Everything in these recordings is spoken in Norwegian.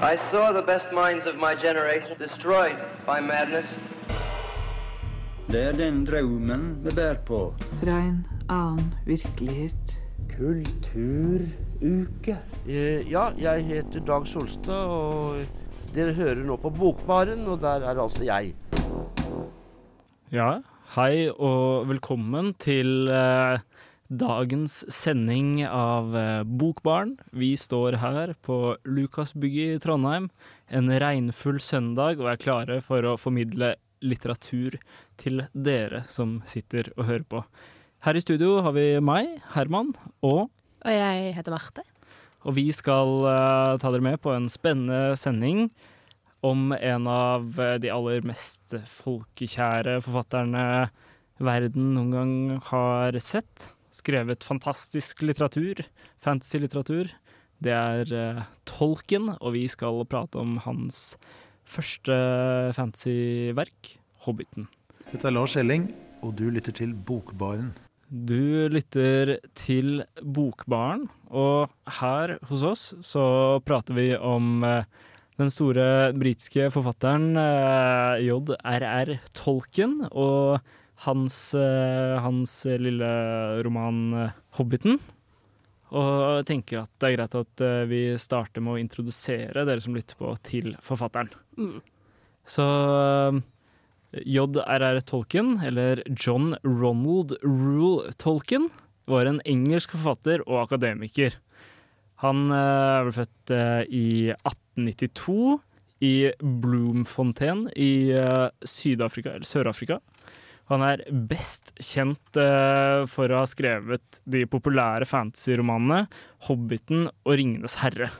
I saw the best minds of my generation destroyed by madness. Det er den drømmen vi bærer på. Fra en annen virkelighet. Kulturuke. Eh, Ja, jeg heter Dag Solstad, og dere hører nå på Bokbaren, og der er altså jeg. Ja, hei og velkommen til eh, dagens sending av eh, Bokbarn. Vi står her på Lukasbygget i Trondheim en regnfull søndag og er klare for å formidle litteratur til dere som sitter og hører på. Her i studio har vi meg, Herman, og Og jeg heter Marte. og vi skal uh, ta dere med på en spennende sending om en av eh, de aller mest folkekjære forfatterne verden noen gang har sett. Skrevet fantastisk litteratur, fantasy-litteratur. Det er uh, Tolkien, og vi skal prate om hans første fantasyverk, 'Hobbiten'. Dette er Lars Elling, og du lytter til Bokbaren. Du lytter til Bokbaren, og her hos oss så prater vi om uh, den store britiske forfatteren uh, J.R.R. Tolkien og hans, eh, hans lille roman eh, 'Hobbiten'. Og jeg tenker at det er greit at eh, vi starter med å introdusere dere som lytter på, til forfatteren. Mm. Så J.R.R. Tolkien, eller John Ronald Rule Tolkien, var en engelsk forfatter og akademiker. Han ble født i 1892 i Bloemfontein i Syd-Afrika, eller Sør-Afrika. Han er best kjent eh, for å ha skrevet de populære fantasyromanene 'Hobbiten' og 'Ringenes herre'.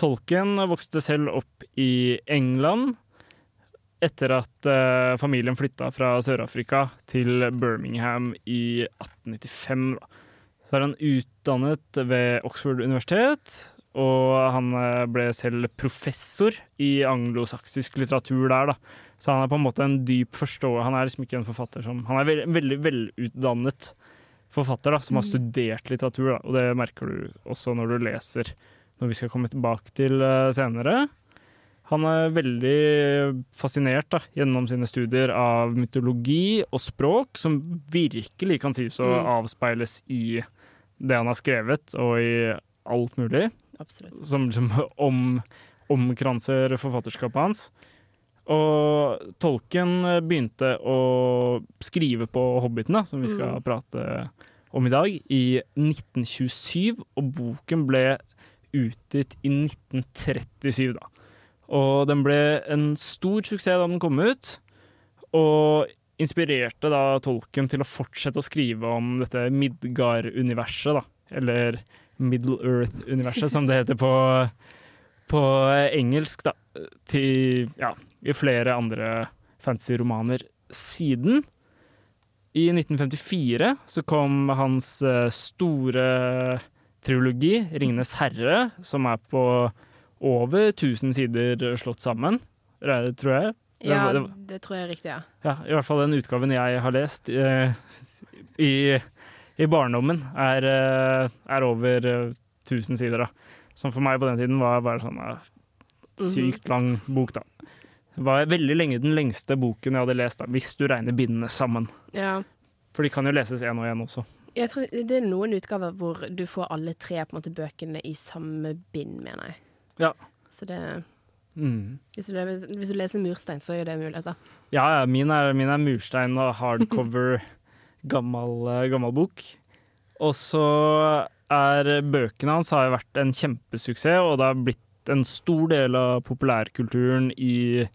Tolkien vokste selv opp i England etter at eh, familien flytta fra Sør-Afrika til Birmingham i 1895. Da. Så er han utdannet ved Oxford universitet, og han eh, ble selv professor i anglosaksisk litteratur der. Da. Så han er på en måte en dyp forståer. Han er liksom ikke en forfatter som Han er veldig, veldig velutdannet forfatter da, som har studert litteratur, da. og det merker du også når du leser, når vi skal komme tilbake til eh, senere. Han er veldig fascinert da, gjennom sine studier av mytologi og språk, som virkelig kan sies å Mm. avspeiles i det han har skrevet, og i alt mulig Absolutt. som, liksom om, omkranser forfatterskapet hans. Og Tolken begynte å skrive på Hobbiten, da, som vi skal Mm. prate om i dag, i 1927, og boken ble utgitt i 1937. da. Og den ble en stor suksess da den kom ut, og inspirerte da Tolken til å fortsette å skrive om dette Midgard-universet, da. Eller Middle Earth-universet, som det heter på, på engelsk, da. Til, ja, i flere andre fantasy-romaner siden. I 1954 så kom hans eh, store trilogi, 'Ringenes herre', som er på over 1000 sider slått sammen, det tror jeg. Ja, det det tror jeg er riktig, ja. Ja, i hvert fall den utgaven jeg har lest eh, i, i barndommen, er, eh, er over eh, 1000 sider. da. Som for meg på den tiden var bare sånn eh, sykt lang bok, da. Det var veldig lenge den lengste boken jeg hadde lest, da, hvis du regner bindene sammen. ja. For de kan jo leses én og én også. Jeg tror Det er noen utgaver hvor du får alle tre på en måte, bøkene i samme bind, mener jeg. Ja. Så det Mm. hvis du, hvis du leser murstein, så er det muligheter. Ja, ja, min er, min er murstein og hardcover, gammel, eh, gammel bok. Og så er bøkene hans har vært en kjempesuksess, og det har blitt en stor del av populærkulturen i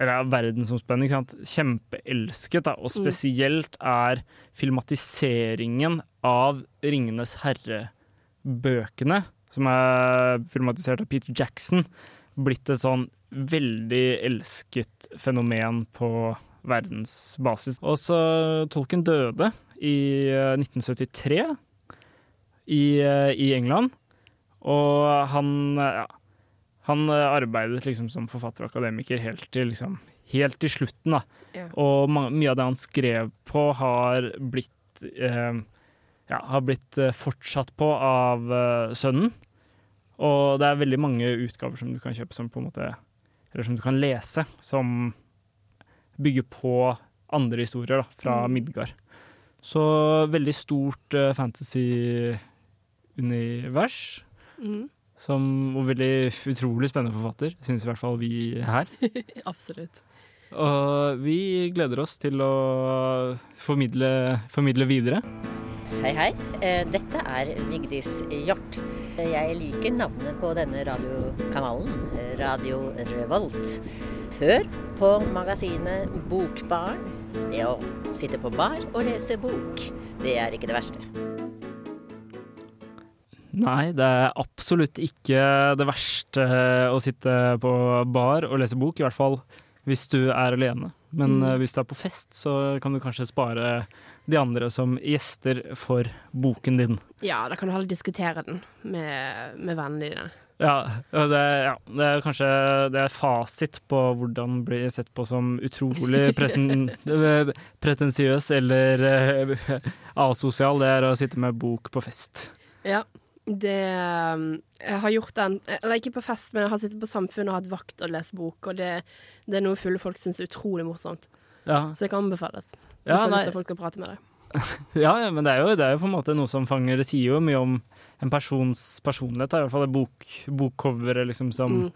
eller verdensomspennende. Kjempeelsket, da. Og spesielt er filmatiseringen av Ringenes herre-bøkene, som er filmatisert av Peter Jackson, blitt et sånn veldig elsket fenomen på verdensbasis. Og så Tolkien døde i eh, 1973 i, eh, i England, og han eh, ja, han eh, arbeidet liksom som forfatter og akademiker helt til, liksom, helt til slutten. Da. Ja. Og mye av det han skrev på, har blitt, eh, ja, har blitt eh, fortsatt på av eh, sønnen. Og det er veldig mange utgaver som du kan kjøpe som på en måte Eller som du kan lese, som bygger på andre historier da, fra Mm. Midgard. Så veldig stort eh, fantasy-univers. Mm. Som, og veldig utrolig spennende forfatter, syns i hvert fall vi her. Absolutt. Og vi gleder oss til å formidle, formidle videre. Hei, hei. Eh, Dette er Vigdis Hjort. Jeg liker navnet på denne radiokanalen, Radio Revolt. Hør på magasinet Bokbarn. Det å sitte på bar og lese bok, det er ikke det verste. Nei, det er absolutt ikke det verste å sitte på bar og lese bok, i hvert fall hvis du er alene. Men Mm. eh, hvis du er på fest, så kan du kanskje spare de andre som gjester for boken din. Ja, da kan du heller diskutere den med, med vennene dine. Ja, det, ja, det er kanskje det er fasit på hvordan bli sett på som utrolig presen, pretensiøs eller eh, asosial. Det er å sitte med bok på fest. Ja. Det um, Jeg har gjort den Eller ikke på fest, men jeg har sittet på Samfunnet og hatt vakt og lest bok, og det, det er noe fulle folk syns er utrolig morsomt. Ja, Så det kan anbefales. Hvis ja, du har folk kan prate med deg. ja, men det er, jo, det er jo på en måte noe som fanger Det sier jo mye om en persons personlighet. I hvert fall det bok, bokcoveret liksom som Mm.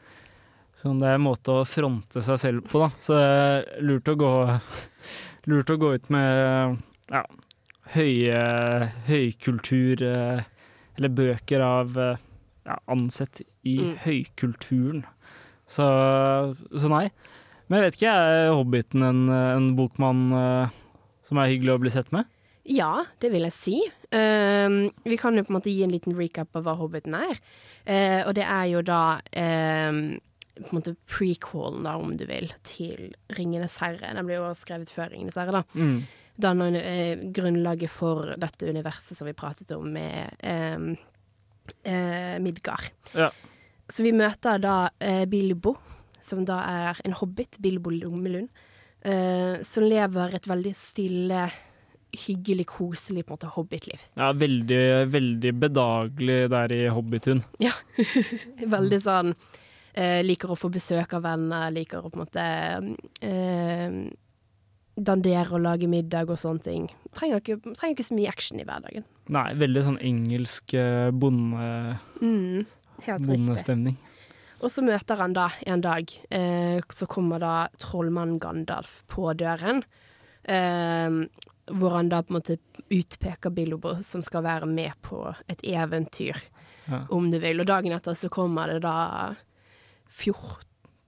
Sånn det er en måte å fronte seg selv på, da. Så det er lurt å gå, lurt å gå ut med ja, høye, høykultur eh, Eller bøker av eh, ja, ansett i Mm. høykulturen. Så, så nei. Men jeg vet ikke, er Hobbiten en, en bok man eh, som er hyggelig å bli sett med? Ja, det vil jeg si. Ehm, vi kan jo på en måte gi en liten recap av hva Hobbiten er. Uh, og det er jo da ehm, på en måte prequelen, da, om du vil, til Ringenes herre. Den ble jo skrevet før Ringenes herre, da. Mm. Danner eh, grunnlaget for dette universet som vi pratet om med ehm, eh, Midgard. Ja. Så vi møter da eh, Bilbo, som da er en hobbit, Bilbo Lommelund, eh, som lever et veldig stille, hyggelig, koselig på en måte hobbitliv. Ja, veldig, veldig bedagelig der i Hobbithund. Veldig sånn eh, Liker å få besøk av venner, liker å på en måte eh, dandere og lage middag og sånne ting. Trenger ikke, trenger ikke så mye action i hverdagen. Nei, veldig sånn engelsk eh, bonde, Mm, bondestemning. Og så møter han da en dag, eh, så kommer da trollmannen Gandalf på døren. Eh, hvor han da på en måte utpeker Bilbo som skal være med på et eventyr, Ja. om du vil. Og dagen etter så kommer det da 14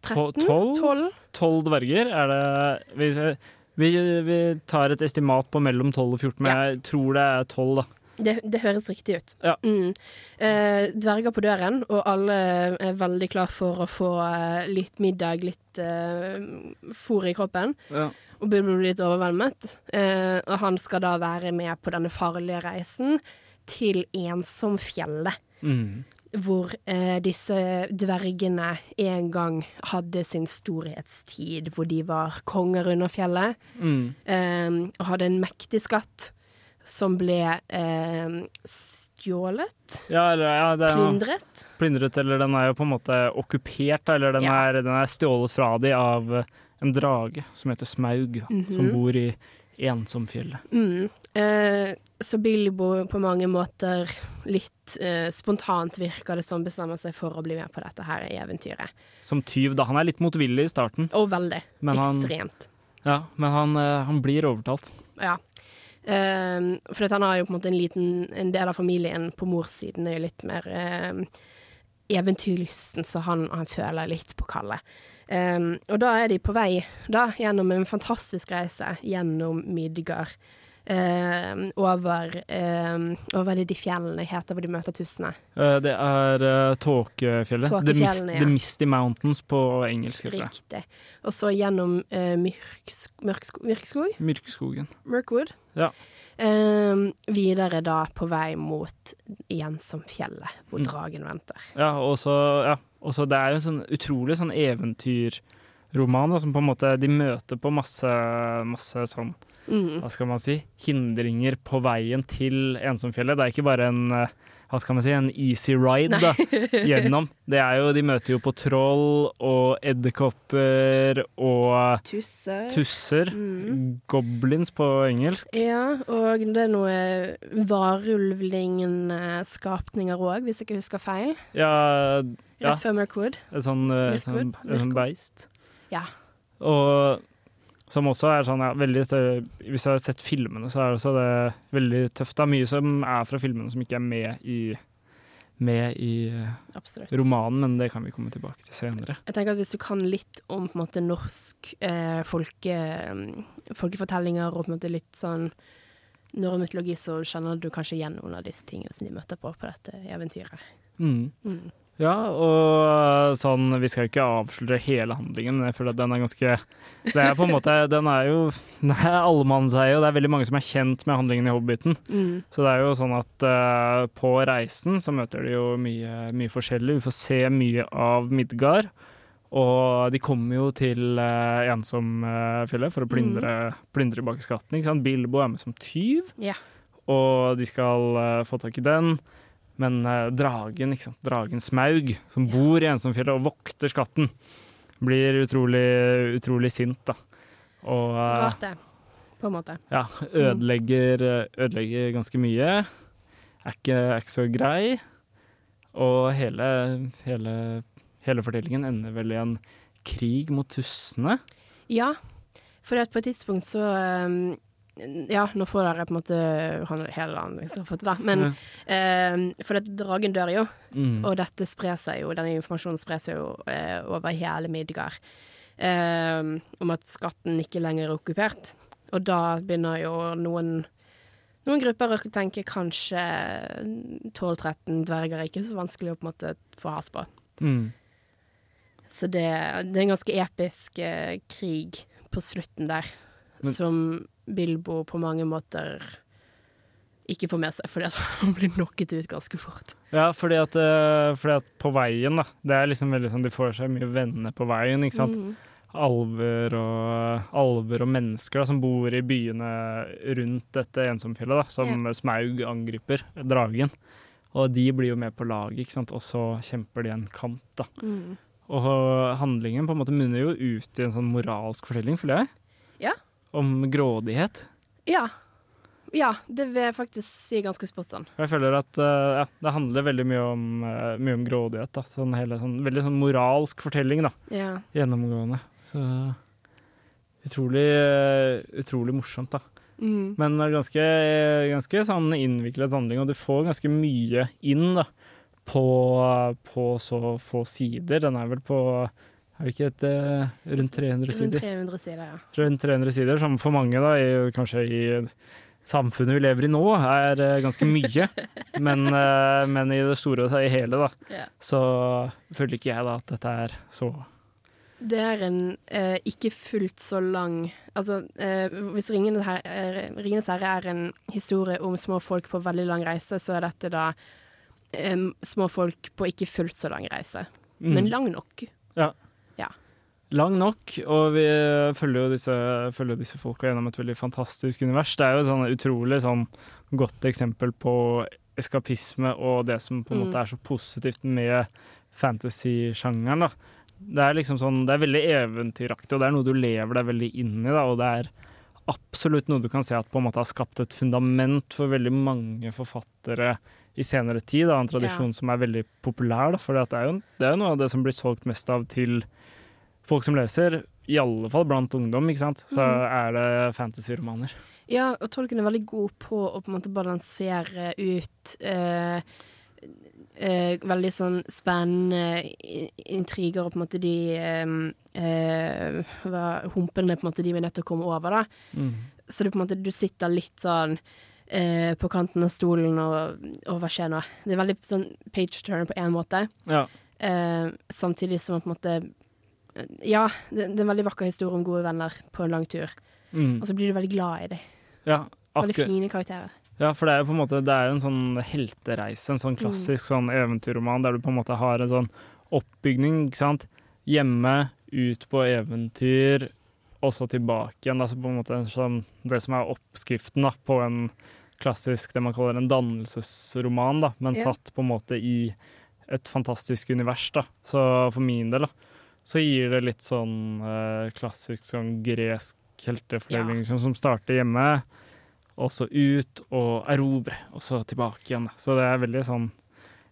13? tolv? 12? Tolv dverger er det vi, vi, tar et estimat på mellom 12 og 14, men Ja. jeg tror det er 12, da. Det, det høres riktig ut. Ja. Mm. Eh, dverger på døren, og alle er veldig klar for å få eh, litt middag, litt eh, fôr i kroppen. Ja. Og burde bli litt overveldet. Eh, og han skal da være med på denne farlige reisen til Ensomfjellet. Mm. Hvor eh, disse dvergene en gang hadde sin storhetstid, hvor de var konger under fjellet. Mm. eh, og hadde en mektig skatt som ble eh, stjålet, Ja, eller, ja, er plyndret. plyndret, eller den er jo på en måte okkupert, eller den, Ja. er, den er stjålet fra de av en drage som heter Smaug, da, som Mhm. bor i Ensomfjellet. Mm. Eh, så Bilbo på mange måter litt eh, spontant virker det som bestemmer seg for å bli med på dette her eventyret. Som tyv, da. Han er litt motvillig i starten, Og veldig. Men han- Ekstremt. ja, men han, eh, han blir overtalt. Ja. Eh, for han har jo på en måte en liten En del av familien på morssiden er jo litt mer eh, eventyrlysten, så han, han føler litt på kallet. Eh, og da er de på vei da gjennom en fantastisk reise gjennom Midgard. Eh, over, uh, over de fjellene heter hvor de møter tussene. Uh, Det er uh, Tåkefjellet. The, Mist, ja. The Misty Mountains på engelsk. Riktig. Og så gjennom uh, myrk, mørkskog, myrkskog? Myrkskogen. Mirkwood. Ja. Eh, videre da på vei mot Jensomfjellet, hvor Mm. dragen venter. Ja, og så ja, det er jo en sånn utrolig sånn eventyrroman, da, som på en måte De møter på masse, masse sånn Mm. hva skal man si, hindringer på veien til Ensomfjellet. Det er ikke bare en, eh, hva skal man si, en easy ride da, gjennom. Det er jo, De møter jo på troll og edderkopper og Tusser. tusser. Mm. Goblins på engelsk. Ja, og det er noe varulvlignende skapninger òg, hvis jeg ikke husker feil. Ja, ja Rett før Mirkwood. et sånn, eh, sånn, sånn beist. Ja. Og som også er sånn, ja, veldig Hvis du har sett filmene, så er også det veldig tøft. Det er mye som er fra filmene som ikke er med i, med i romanen, men det kan vi komme tilbake til senere. Jeg tenker at Hvis du kan litt om på en måte norsk eh, folke, mm, folkefortellinger og på en måte litt sånn norrøn mytologi, så kjenner du kanskje igjen noen av disse tingene som de møter på på dette eventyret. Mm. Mm. Ja, og sånn Vi skal jo ikke avsløre hele handlingen, men jeg føler at den er ganske Det er på en måte Den er jo Den er allemannseie, og det er veldig mange som er kjent med handlingen i Hobbiten. Mm. Så det er jo sånn at uh, på reisen så møter de jo mye, mye forskjellig. Vi får se mye av Midgard. Og de kommer jo til uh, Ensomfjellet for å plyndre, plyndre bak skatten. Bilbo er med som tyv, yeah. og de skal uh, få tak i den. Men uh, dragen, ikke sant? dragen Smaug, som bor i Ensomfjellet og vokter skatten, blir utrolig, utrolig sint, da. Og uh, Rart det, på en måte. ja, ødelegger, ødelegger ganske mye. Er ikke, er ikke så grei. Og hele, hele, hele fortellingen ender vel i en krig mot tussene. Ja, for at på et tidspunkt så um, Ja, nå får dere på en måte han- hele landet som har fått det, men mm. eh, For at dragen dør jo, Mm. og dette sprer seg jo, denne informasjonen sprer seg jo eh, over hele Midgard. Eh, om at skatten ikke lenger er okkupert. Og da begynner jo noen noen grupper å tenke kanskje 12-13 dverger er ikke så vanskelig å på en måte få has på. Mm. Så det, det er en ganske episk eh, krig på slutten der, Men- som Bilbo på mange måter ikke får med seg, fordi han blir knocket ut ganske fort. Ja, fordi at, eh, fordi at på veien, da Det er liksom veldig sånn De får seg mye venner på veien, ikke sant. Mm. Alver og, alver og mennesker da, som bor i byene rundt dette ensomfjellet, da, som Smaug angriper, dragen. Og de blir jo med på laget, ikke sant, og så kjemper de en kamp, da. Mm. Og handlingen på en måte munner jo ut i en sånn moralsk fortelling, føler jeg. Ja. Om grådighet. Ja. Ja, det vil jeg faktisk si ganske spot on. Jeg føler at uh, ja, det handler veldig mye om, uh, mye om grådighet. Da. Sånn hele, sånn, veldig sånn moralsk fortelling, da. Ja. Gjennomgående. Så utrolig, uh, utrolig morsomt, da. Mm. Men ganske, ganske sånn innviklet handling, og du får ganske mye inn da, på, på så få sider. Den er vel på er det ikke et, uh, rundt 300 sider? Rundt 300 sider, ja. Rundt 300 sider, som for mange, da, i, kanskje i samfunnet vi lever i nå, er uh, ganske mye. men, uh, men i det store og hele, da, Ja. så føler ikke jeg da at dette er så Det er en ikke fullt så lang Altså, eh, hvis Ringenes her, herre er en historie om små folk på veldig lang reise, så er dette da små folk på ikke fullt så lang reise. Mm. Men lang nok. Lang nok, og vi følger jo disse, følger disse folka gjennom et veldig fantastisk univers. Det er jo et sånn utrolig sånn godt eksempel på eskapisme og det som på en Mm. måte er så positivt med fantasy-sjangeren. Det er liksom sånn, det er veldig eventyraktig, og det er noe du lever deg veldig inn i. da, og det er absolutt noe du kan se at på en måte har skapt et fundament for veldig mange forfattere i senere tid. Da, en tradisjon Ja. som er veldig populær. Da, for det er, jo, det er jo noe av det som blir solgt mest av til folk som leser, i alle fall blant ungdom, ikke sant, så mm. er det fantasy-romaner. Ja, og tolken er veldig god på å på en måte balansere ut eh, eh, veldig sånn spennende intriger og på en måte de eh, eh, humpene på en måte de vi er nødt til å komme over, da. Mm. Så du på en måte du sitter litt sånn eh, på kanten av stolen og, og hva skjer nå? Det er veldig sånn page turner på én måte, Ja. eh, samtidig som på en måte Ja, det, det er en veldig vakker historie om gode venner på en lang tur, Mm. og så blir du veldig glad i dem. ja, Veldig fine karakterer. Ja, for det er jo på en måte Det er jo en sånn heltereise, en sånn klassisk sånn eventyrroman der du på en måte har en sånn oppbygning, ikke sant. Hjemme, ut på eventyr, og så tilbake igjen. Altså på en måte sånn, det som er oppskriften da, på en klassisk det man kaller en dannelsesroman, da, men Ja. satt på en måte i et fantastisk univers. da. Så for min del da, så gir det litt sånn eh, klassisk sånn gresk heltefortelling som, som starter hjemme, og så ut og erobre, og så tilbake igjen. Så det er veldig sånn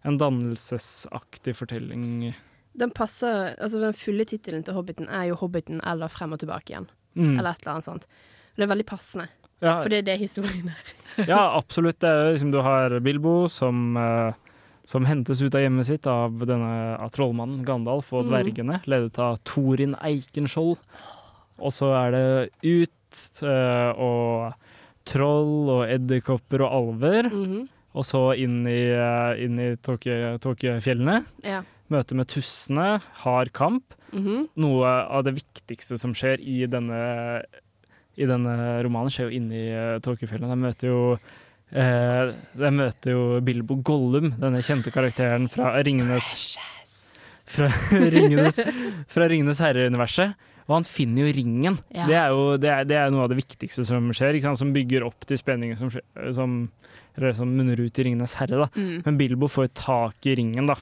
en dannelsesaktig fortelling. Den passer Altså, den fulle tittelen til Hobbiten er jo 'Hobbiten' eller 'Frem og tilbake igjen'. Mm. Eller et eller annet sånt. Det er veldig passende, Ja, for det er det historien er. Ja, absolutt. Det er liksom, du har Bilbo som, eh, som hentes ut av hjemmet sitt av, denne, av trollmannen Gandalf og Mm. dvergene, ledet av Torin Eikenskjold. Og så er det ut uh, og troll og edderkopper og alver, Mhm. og så inn i, uh, inn i tåke- tåkefjellene. Ja. Møte med tussene, hard kamp. Mhm. Noe av det viktigste som skjer i denne, i denne romanen, skjer jo inni uh, tåkefjellene. De møter jo eh, de møter jo Bilbo Gollum, denne kjente karakteren fra Ringenes Fra Ringenes, fra Ringenes herre-universet. Og han finner jo ringen. Ja. Det, er jo, det, er, det er noe av det viktigste som skjer, som bygger opp til spenningen som, som, som munner ut i Ringenes herre. Mm. Men Bilbo får tak i ringen, da.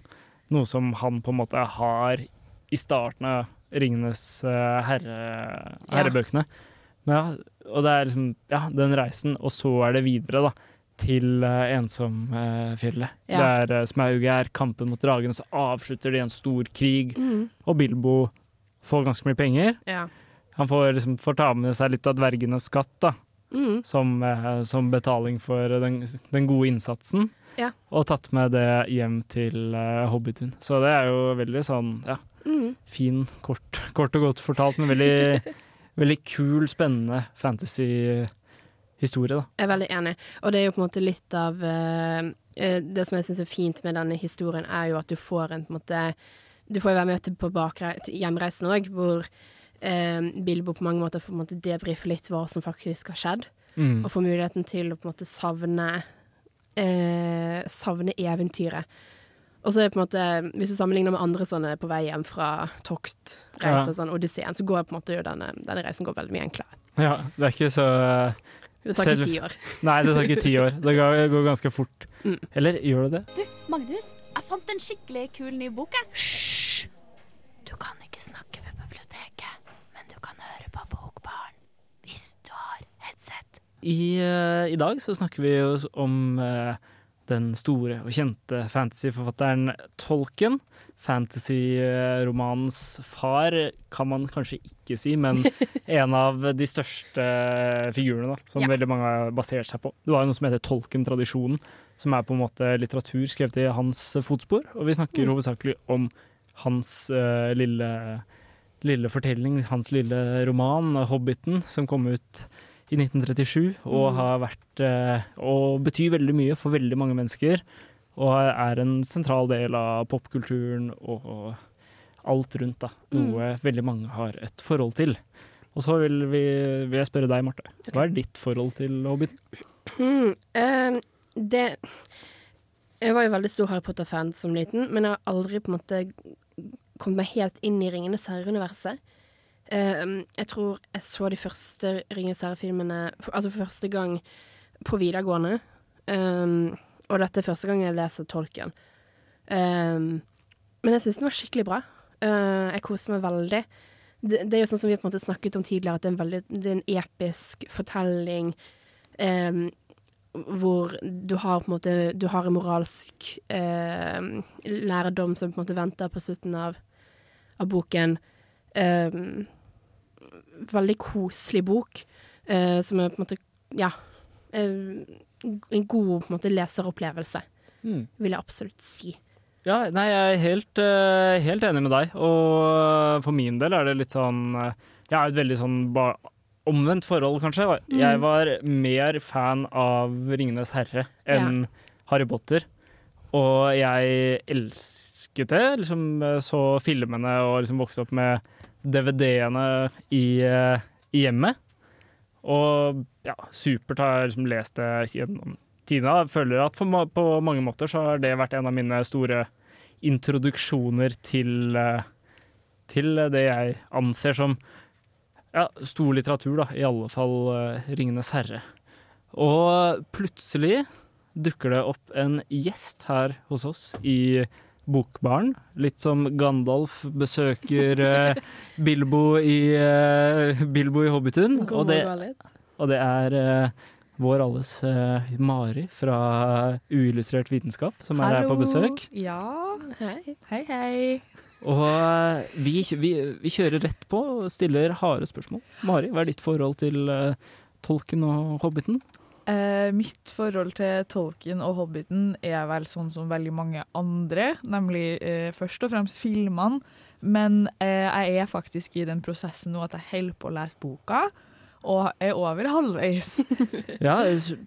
Noe som han på en måte har i starten av Ringenes herre, herrebøkene. Ja. Men ja, og det er liksom ja, den reisen, og så er det videre, da. Til uh, Ensomfjellet. Ja. Der uh, Smaug er kampen mot dragene, så avslutter de en stor krig. Mm. Og Bilbo får ganske mye penger. Ja. Han får, liksom, får ta med seg litt av dvergenes skatt, da Mm. som, eh, som betaling for den, den gode innsatsen. Ja. Og tatt med det hjem til eh, Hobbitun. Så det er jo veldig sånn ja, Mm. fin, kort, kort og godt fortalt, men veldig, veldig kul, spennende fantasy-historie, da. Jeg er veldig enig. Og det er jo på en måte litt av eh, Det som jeg syns er fint med denne historien, er jo at du får en på en måte Du får jo være med på hjemreisen òg, hvor uh, Bilbo på mange måter får på en måte debrife litt hva som faktisk har skjedd. Mm. Og får muligheten til å på en måte savne uh, Savne eventyret. Og så er det på en måte Hvis du sammenligner med andre sånne på vei hjem fra tokt, reiser, Ja. sånn Odysseen, så går på en måte jo denne, denne reisen går veldig mye enklere. Ja, det er ikke så Det tar Selv- ikke ti år. Nei, det tar ikke ti år. Det går, går ganske fort. Mm. Eller gjør det det? Du, Magnus, jeg fant en skikkelig kul ny bok, jeg. Hysj! Du kan ikke snakke ved biblioteket, men du kan høre på Bokbarn hvis du har headset. I, uh, I dag så snakker vi jo om uh, den store og kjente fantasyforfatteren Tolkien. Fantasyromanens far kan man kanskje ikke si, men en av de største figurene da, som Ja. veldig mange har basert seg på. Du har jo noe som heter Tolkien-tradisjonen, som er på en måte litteratur skrevet i hans fotspor. Og vi snakker Mm. hovedsakelig om hans uh, lille, lille fortelling, hans lille roman, 'Hobbiten', som kom ut i 1937, og Mm. har vært uh, og betyr veldig mye for veldig mange mennesker. Og er en sentral del av popkulturen og, og alt rundt, da. Noe veldig mange har et forhold til. Og så vil, vi, vil jeg spørre deg, Marte. Hva er ditt forhold til Hobbiten? Mm, eh, det Jeg var jo veldig stor Harry Potter-fan som liten, men jeg har aldri på en måte kommet meg helt inn i Ringenes herre-universet. Eh, jeg tror jeg så de første Ringenes herre-filmene altså for første gang på videregående. Um, og dette er første gang jeg leser Tolkien. Um, men jeg syns den var skikkelig bra. Uh, jeg koser meg veldig. Det, det er jo sånn som vi på en måte snakket om tidligere, at det er en, veldig, det er en episk fortelling. Um, hvor du har på en måte Du har en moralsk um, lærdom som på en måte venter på slutten av, av boken. Veldig koselig bok, uh, som er på en måte Ja. en god på en måte leseropplevelse, mm. vil jeg absolutt si. Ja, nei, jeg er helt, eh, helt enig med deg. Og for min del er det litt sånn eh, Jeg er et veldig sånn omvendt forhold, kanskje. Jeg var mer fan av Ringenes herre enn Harry Potter. Og jeg elsket det. Liksom eh, så filmene og liksom vokste opp med DVD-ene i, i hjemmet. Og ja, supert har jeg liksom lest det gjennom tidene. Jeg føler at for, på mange måter så har det vært en av mine store introduksjoner til, eh, til det jeg anser som ja, stor litteratur, da. I alle fall uh, 'Ringenes herre'. Og plutselig dukker det opp en gjest her hos oss i Bokbaren. Litt som Gandalf besøker uh, Bilbo i, uh, Bilbo i Hobbitun. Og det, og det er uh, vår alles Mari fra Uillustrert vitenskap som er her på besøk. Ja. Hei. Hei, hei. Og vi, vi, vi kjører rett på og stiller harde spørsmål. Mari, hva er ditt forhold til tolken og hobbiten? Eh, mitt forhold til Tolkien og Hobbiten er vel sånn som veldig mange andre, nemlig eh, først og fremst filmene. Men eh, jeg er faktisk i den prosessen nå at jeg holder på å lese boka, og er over halvveis. Ja,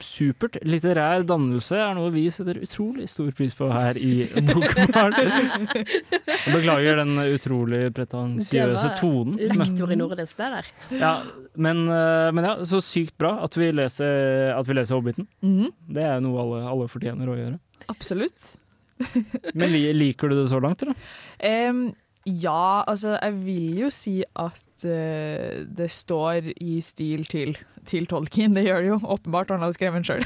supert. Litterær dannelse er noe vi setter utrolig stor pris på her i Bokbarn. Beklager den utrolig pretensiøse tonen. lektor i nordisk, det der. Ja, men, eh, men ja, så sykt bra at vi leser, at vi leser Hobbiten. Mhm, Det er noe alle, alle fortjener å gjøre. absolutt. Men liker du det så langt, eller? Um, ja, altså jeg vil jo si at eh, det står i stil til, til Tolkien. Det gjør det jo åpenbart, han har jo skrevet den sjøl.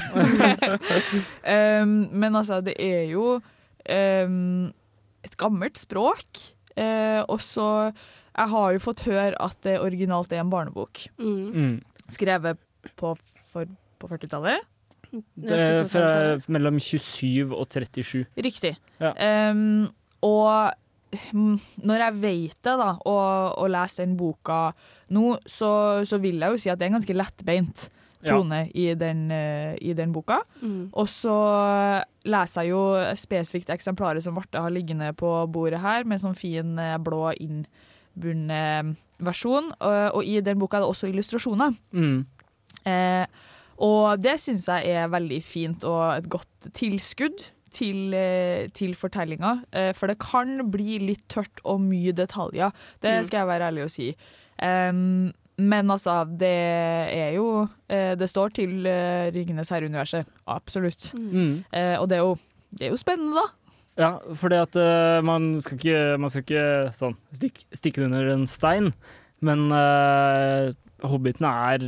men altså, det er jo um, et gammelt språk. Uh, og så Jeg har jo fått høre at det originalt er en barnebok. Mm. Mm. Skrevet på, på 40-tallet. Det er fra mellom 27 og 37. Riktig. Ja. Um, og når jeg vet det, da, og, og leser den boka nå, så, så vil jeg jo si at det er en ganske lettbeint Ja. tone i, den, eh, i den boka. Mm. Og så leser jeg jo spesifikt eksemplaret som Marte har liggende på bordet her, med sånn fin eh, blå innbundet versjon. Og, og i den boka er det også illustrasjoner. Mm. Eh, og det syns jeg er veldig fint og et godt tilskudd til, eh, til fortellinga. Eh, for det kan bli litt tørt og mye detaljer. Det Mm. skal jeg være ærlig og si. Um, men altså, det er jo eh, Det står til Ringenes herre-universet. Absolutt. Mm. Uh, og det er, jo, det er jo spennende, da. Ja, fordi at uh, man skal ikke, man skal ikke sånn, stikk, stikke det under en stein, men uh, Hobbiten er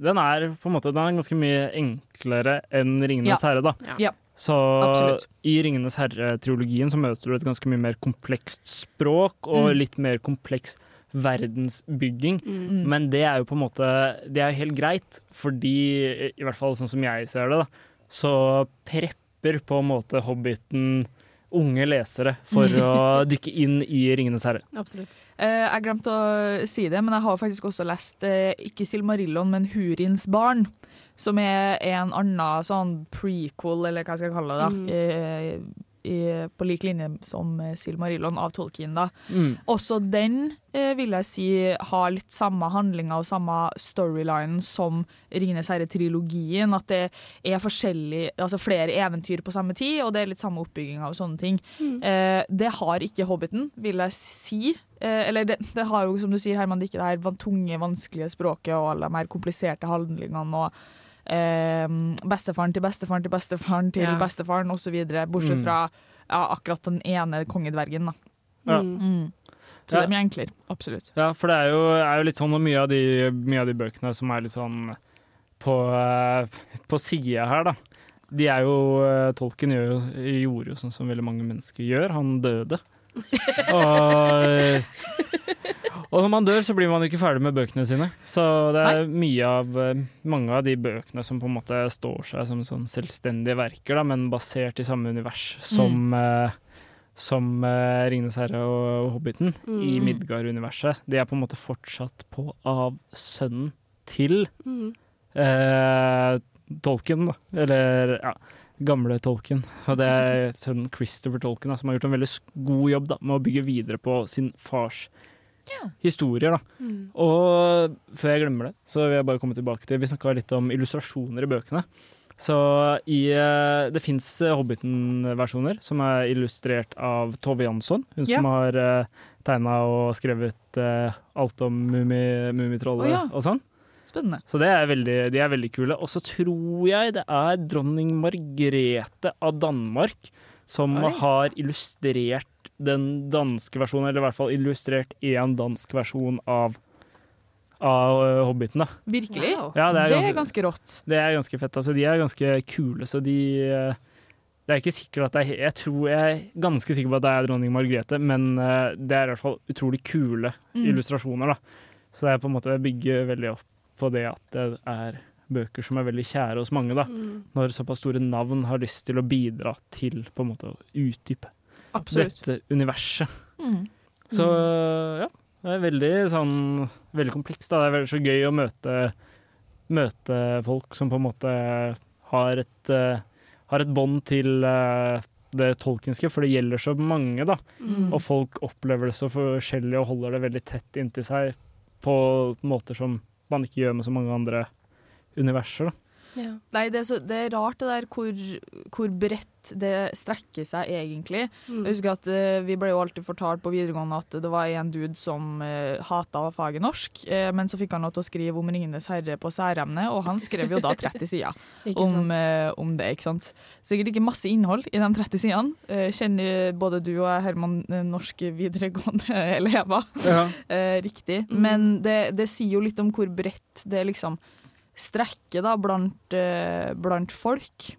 den er på en måte den er ganske mye enklere enn Ringenes Ja. herre. da. Ja. Så Absolutt. i Ringenes herre-triologien så møter du et ganske mye mer komplekst språk og Mm. litt mer kompleks verdensbygging. Mm. Men det er jo på en måte Det er jo helt greit, fordi, i hvert fall sånn som jeg ser det, da, så prepper på en måte Hobbiten unge lesere for å dykke inn i Ringenes herre. Absolutt. Eh, jeg glemte å si det, men jeg har faktisk også lest eh, ikke Silmarillon, men Hurins barn. Som er en annen sånn prequel, eller hva skal jeg kalle det, da. Mm. I, på lik linje som eh, Silmarillon av Tolkien. da. Mm. Også den eh, vil jeg si har litt samme handlinger og samme storyline som Ringenes herre-trilogien. At det er altså flere eventyr på samme tid, og det er litt samme oppbygginga og sånne ting. Mm. Eh, det har ikke Hobbiten, vil jeg si. Eh, eller det, det har jo, som du sier, Herman, det ikke det her tunge, vanskelige språket og alle de mer kompliserte handlingene. og eh, bestefaren til bestefaren til bestefaren til Ja. bestefaren osv. Bortsett Mm. fra ja, akkurat den ene kongedvergen. da. Ja. Mm. Mm. Så Ja. det er mye enklere. Absolutt. Ja, for det er jo, er jo litt sånn, og mye av, de, mye av de bøkene som er litt sånn på, eh, på sida her, da. De er jo Tolken gjør gjorde jo sånn som veldig mange mennesker gjør. Han døde. Og, og når man dør, så blir man ikke ferdig med bøkene sine. Så det er mye av eh, mange av de bøkene som på en måte står seg som sånn selvstendige verker, da, men basert i samme univers som, eh, som uh, 'Ringenes herre' og 'Hobbiten' i Mm. Midgard-universet. De er på en måte fortsatt på av sønnen til Mm. uh, Tolkien, da. Eller ja, gamle Tolkien. Og det er sønnen Christopher Tolkien da, som har gjort en veldig god jobb da, med å bygge videre på sin fars historier. Da. Mm. Og før jeg glemmer det, så vil jeg bare komme tilbake til Vi snakka litt om illustrasjoner i bøkene. Så i, eh, det fins Hobbiten-versjoner som er illustrert av Tove Jansson. Hun Ja. som har uh, tegna og skrevet uh, alt om Mummi- Mummitrollet oh, ja. og sånn. Spennende. Så det er veldig, de er veldig kule. Og så tror jeg det er dronning Margrethe av Danmark som Oi. har illustrert den danske versjonen, eller i hvert fall illustrert én dansk versjon av, av eh, Hobbiten. da. Virkelig? Ja, det, er Det er ganske, ganske rått. det er ganske fett. Altså, de er ganske kule, så de eh, Det er ikke sikkert at det er Jeg tror jeg er ganske sikker på at det er dronning Margrethe, men eh, det er i hvert fall utrolig kule Mm. illustrasjoner, da. Så det er på en måte bygger veldig opp på det at det er bøker som er veldig kjære hos mange, da. Mm. Når såpass store navn har lyst til å bidra til på en måte å utdype Absolutt. dette universet. Mm. Så ja, det er veldig sånn Veldig komplekst. Da. Det er veldig så gøy å møte, møte folk som på en måte har et, eh, har et bånd til eh, det tolkenske, for det gjelder så mange, da. Mm. Og folk opplever det så forskjellig og holder det veldig tett inntil seg på måter som man ikke gjør med så mange andre universer. da. Ja. Nei, det er, så, det er rart det der hvor, hvor bredt det strekker seg egentlig. Mm. Jeg husker at uh, Vi ble jo alltid fortalt på videregående at det var en dude som uh, hata faget norsk, uh, men så fikk han lov til å skrive om 'Ringenes herre' på særemne, og han skrev jo da 30 sider om, eh, om det. ikke sant? Sikkert ikke masse innhold i de 30 sidene. Eh, kjenner både du og jeg, Herman, eh, norske videregående elever. Eh, riktig. Mm. Men det, det sier jo litt om hvor bredt det liksom strekker da blant, eh, blant folk.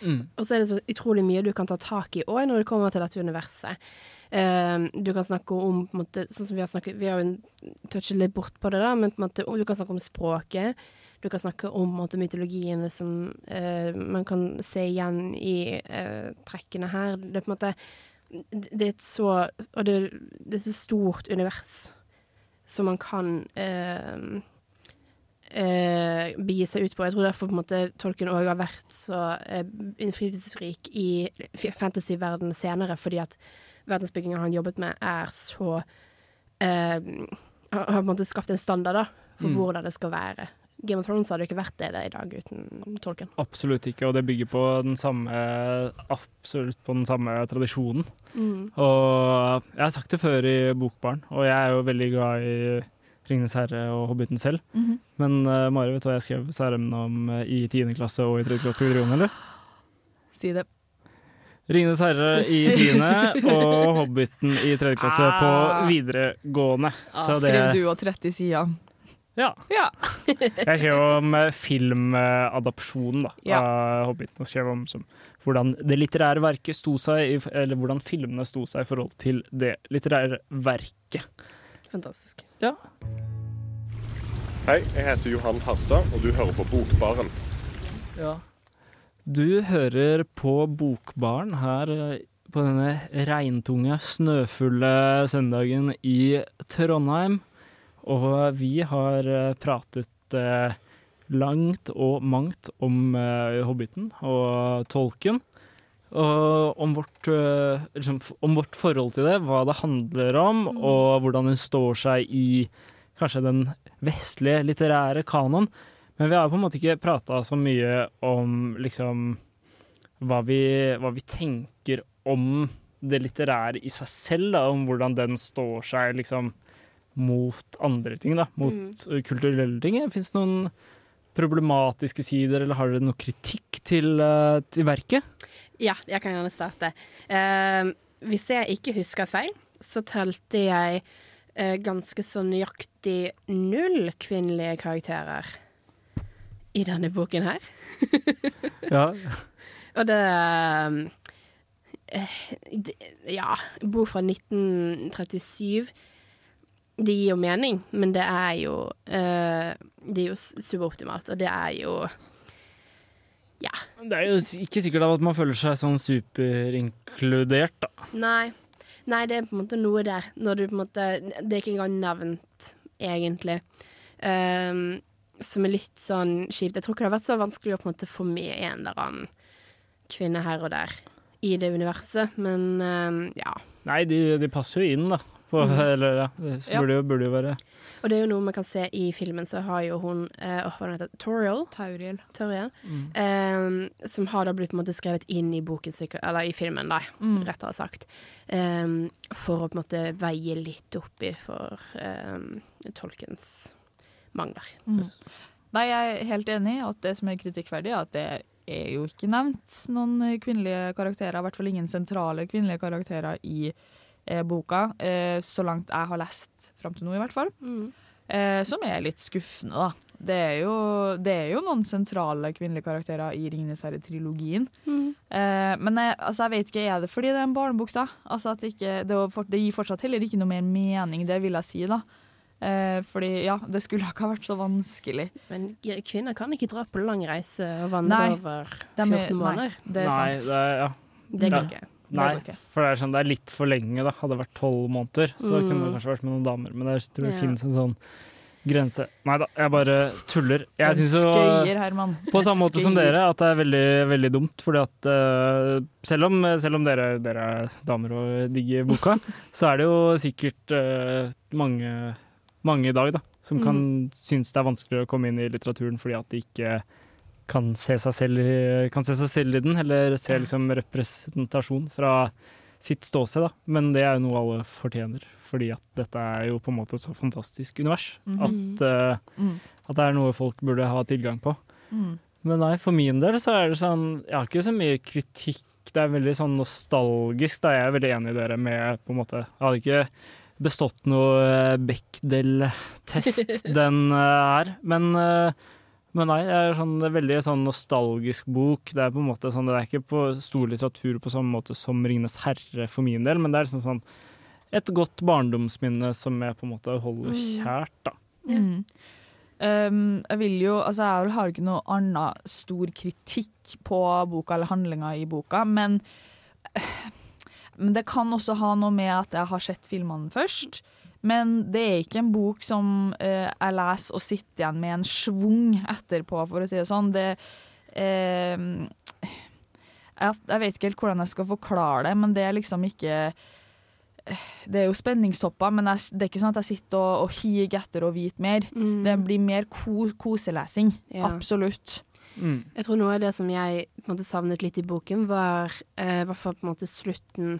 Og så er det så utrolig mye du kan ta tak i òg når det kommer til dette universet. Uh, du kan snakke om på en måte, sånn som Vi har snakket, vi har jo touchet litt bort på det, da, men på en måte, du kan snakke om språket. Du kan snakke om på en måte, mytologiene som uh, man kan se igjen i uh, trekkene her. Det er på en måte Det er et så Og det, det er så stort univers som man kan eh, begi seg ut på. Jeg tror derfor på en måte Tolkien òg har vært så eh, innflytelsesrik i fantasyverden fantasyverdenen senere, fordi at verdensbygginga han jobbet med, er så eh, Har har på en måte skapt en standard da, for Mm. hvordan det skal være. Game of Thrones hadde jo ikke vært det, det i dag uten Tolkien. Absolutt ikke, og det bygger på den samme Absolutt på den samme tradisjonen. Mm. Og jeg har sagt det før i Bokbarn, og jeg er jo veldig glad i Ringenes herre og Hobbiten selv. Mhm. Men uh, Mari, vet du hva jeg skrev særemne om eh, i 10. klasse og i 3. klasse på videregående, eller? Si det. Ringenes herre i 10. og Hobbiten i 3. klasse på Ah. videregående. Så det Skrev du og 30 sider. Ja. Ja. Jeg skrev om filmadapsjonen filmadopsjonen da, Ja. av Hobbiten. Og skrev om som, hvordan det litterære verket sto seg, eller hvordan filmene sto seg i forhold til det litterære verket. Fantastisk. Ja. Hei, jeg heter Johan Harstad, og du hører på Bokbaren. Ja. Du hører på Bokbaren her eh, på denne regntunge, snøfulle søndagen i Trondheim. Og vi har eh, pratet eh, langt og mangt om eh, Hobbiten og tolken. Og om vårt, eh, liksom, om vårt forhold til det, hva det handler om, og hvordan den står seg i kanskje den vestlige litterære kanon. Men vi har på en måte ikke prata så mye om liksom hva vi, hva vi tenker om det litterære i seg selv, da, om hvordan den står seg liksom mot andre ting, da, mot Mm. kulturelle ting. Fins det noen problematiske sider, eller har dere noe kritikk til, uh, til verket? Ja, jeg kan gjerne starte. Uh, hvis jeg ikke husker feil, så telte jeg uh, ganske så nøyaktig null kvinnelige karakterer i denne boken her. Ja. Og det um, Ja, bok fra 1937. Det gir jo mening, men det er jo uh, Det er jo suboptimalt, og det er jo Det er jo ikke sikkert at man føler seg sånn superinkludert, da. Nei. Nei, det er på en måte noe der. Når du på en måte Det er ikke engang nevnt, egentlig. Um, som er litt sånn kjipt. Jeg tror ikke det har vært så vanskelig å på en måte få med en eller annen kvinne her og der i det universet, men um, ja. Nei, de, de passer jo inn, da. På, mm. Eller ja, det Ja. burde, jo, burde jo være Og det er jo noe man kan se i filmen, så har jo hun eh, oh, Hva heter det? Toriel? Tauriel. Toriel. Mm. eh, som har da blitt på en måte skrevet inn i boken, eller i filmen, da, Mm. rettere sagt. Eh, for å på en måte veie litt opp i for ehm, tolkens mangler. Mm. Nei, jeg er helt enig i at det som er kritikkverdig, er at det er jo ikke nevnt noen kvinnelige karakterer, i hvert fall ingen sentrale kvinnelige karakterer i boka, eh, så langt jeg har lest fram til nå, i hvert fall. Mm. Eh, som er litt skuffende, da. Det er, jo, det er jo noen sentrale kvinnelige karakterer i 'Ringenes herre'-trilogien. Eh, men jeg, altså, jeg vet ikke, er det fordi det er en barnebok, da? Altså, at det, ikke, det, for, det gir fortsatt heller ikke noe mer mening, det vil jeg si, da. Eh, fordi ja, det skulle ikke ha vært så vanskelig. Men kvinner kan ikke dra på lang reise og vandre Nei, over de er- 14 nei, måneder. det er Nei, det ja. Det går Ja. ikke. Nei, Det for det er, sånn, det er litt for lenge, da. Hadde det vært tolv måneder, så Mm. kunne det kanskje vært med noen damer. Men jeg tror det Ja. finnes en sånn grense. Nei da, jeg bare tuller. Jeg syns jo på samme måte som dere at det er veldig, veldig dumt. Fordi at uh, selv om, selv om dere, dere er damer og digger boka, så er det jo sikkert uh, mange, mange i dag da, som kan synes det er vanskeligere å komme inn i litteraturen fordi at de ikke kan se seg selv se seg selv i den, eller se liksom representasjon fra sitt ståsted. Da. Men det er jo noe alle fortjener, fordi at dette er jo på en måte så fantastisk univers Mhm. at, uh, Mm. at det er noe folk burde ha tilgang på. Mm. Men nei, for min del så er det sånn Jeg har ikke så mye kritikk. Det er veldig sånn nostalgisk. Da jeg er veldig enig i dere med på en måte Jeg hadde ikke bestått noe eh, Bechdel-test den uh, er, Men, eh, men nei, det er sånn, det er veldig sånn nostalgisk bok. Det er på en måte sånn, det er ikke på stor litteratur på samme måte som 'Ringenes herre' for min del, men det er liksom sånn et godt barndomsminne som jeg på en måte holder Mm. kjært, da. Mm. Um, jeg vil jo, altså jeg har ikke noe annen stor kritikk på boka eller handlinga i boka, men, men det kan også ha noe med at jeg har sett filmene først. Men det er ikke en bok som eh, jeg leser og sitter igjen med en schwung etterpå, for å si det sånn. Det, eh, jeg, jeg vet ikke helt hvordan jeg skal forklare det, men det er liksom ikke det er jo spenningstopper, men jeg, det er ikke sånn at jeg sitter og, og higer etter å vite mer. Det blir mer ko koselesing. Ja. Absolutt. Jeg tror noe av det som jeg på en måte, savnet litt i boken, var eh, hvert fall på en måte slutten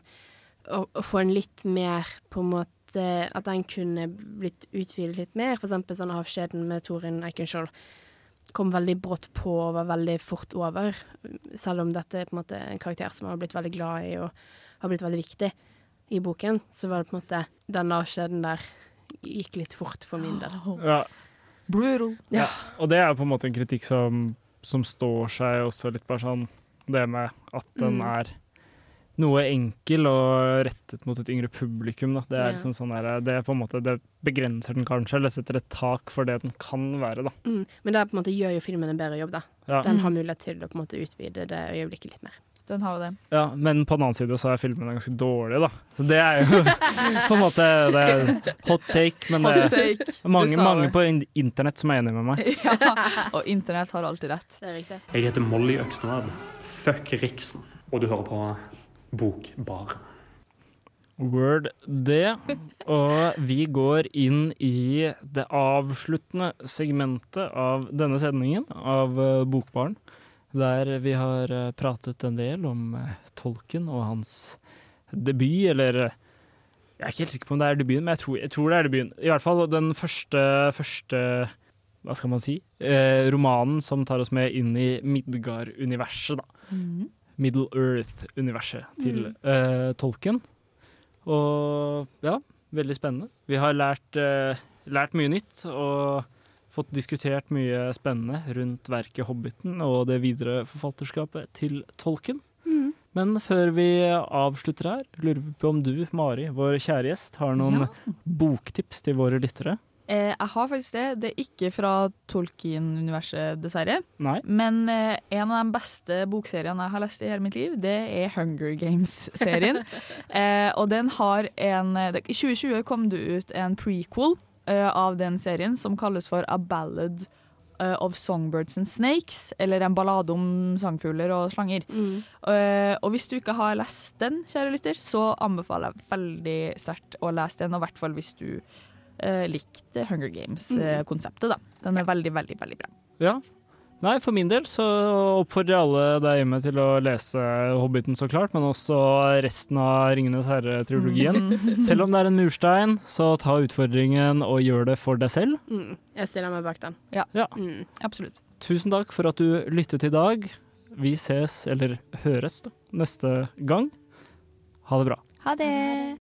å, å få en litt mer på en måte At den kunne blitt utvidet litt mer. Eksempel sånn avskjeden med Torin Eikenskjold kom veldig brått på og var veldig fort over. Selv om dette er på en måte en karakter som jeg har blitt veldig glad i og har blitt veldig viktig i boken, så var det på en måte den avskjeden der gikk litt fort for min del. Ja. Brutal. Ja. Og det er på en måte en kritikk som, som står seg også litt bare sånn Det med at den Mm. er noe enkel og rettet mot et yngre publikum. Da. Det er Ja. liksom sånn der, det er på en måte Det begrenser den kanskje, eller setter et tak for det den kan være, da. Mm. Men det på en måte gjør jo filmen en bedre jobb, da. Ja. Den Mm. har mulighet til å på en måte utvide det øyeblikket litt mer. Den har jo det. Ja, men på den annen side så er filmene ganske dårlige, da. Så det er jo på en måte det er hot take, men det Hot take. er mange, mange det. på internett som er enig med meg. ja, og internett har alltid rett. Det er riktig. Jeg heter Molly Øksnevad. Fuck Riksen. Og du hører på Bokbar. Word det. Og vi går inn i det avsluttende segmentet av denne sendingen av eh, Bokbaren. Der vi har eh, pratet en del om eh, tolken og hans debut, eller Jeg er ikke helt sikker på om det er debuten, men jeg tror, jeg tror det er debuten. I hvert fall den første, første hva skal man si, eh, romanen som tar oss med inn i Midgard-universet, da. Mhm. Middle Earth-universet til Mm. uh, tolken. Og ja, veldig spennende. Vi har lært, uh, lært mye nytt og fått diskutert mye spennende rundt verket 'Hobbiten' og det videre forfatterskapet til tolken. Mm. Men før vi avslutter her, lurer vi på om du, Mari, vår kjære gjest, har noen Ja. boktips til våre lyttere? Eh, jeg har faktisk det. Det er ikke fra Tolkien-universet, dessverre. Nei. Men eh, en av de beste bokseriene jeg har lest i hele mitt liv, det er Hunger Games-serien. eh, og den har en eh, I 2020 kom det ut en prequel eh, av den serien som kalles for A Ballad eh, of Songbirds and Snakes, eller en ballade om sangfugler og slanger. Mm. Eh, og hvis du ikke har lest den, kjære lytter, så anbefaler jeg veldig sterkt å lese den, og i hvert fall hvis du eh, likte Hunger Games-konseptet, da. Den er veldig, veldig, veldig bra. Ja. Nei, for min del så oppfordrer jeg alle der hjemme til å lese Hobbiten, så klart, men også resten av Ringenes herre-trilogien. Mm. Selv om det er en murstein, så ta utfordringen og gjør det for deg selv. Mm. Jeg stiller meg bak den. Ja, Ja. Mm. absolutt. Tusen takk for at du lyttet i dag. Vi ses, eller høres, da, neste gang. Ha det bra. Ha det!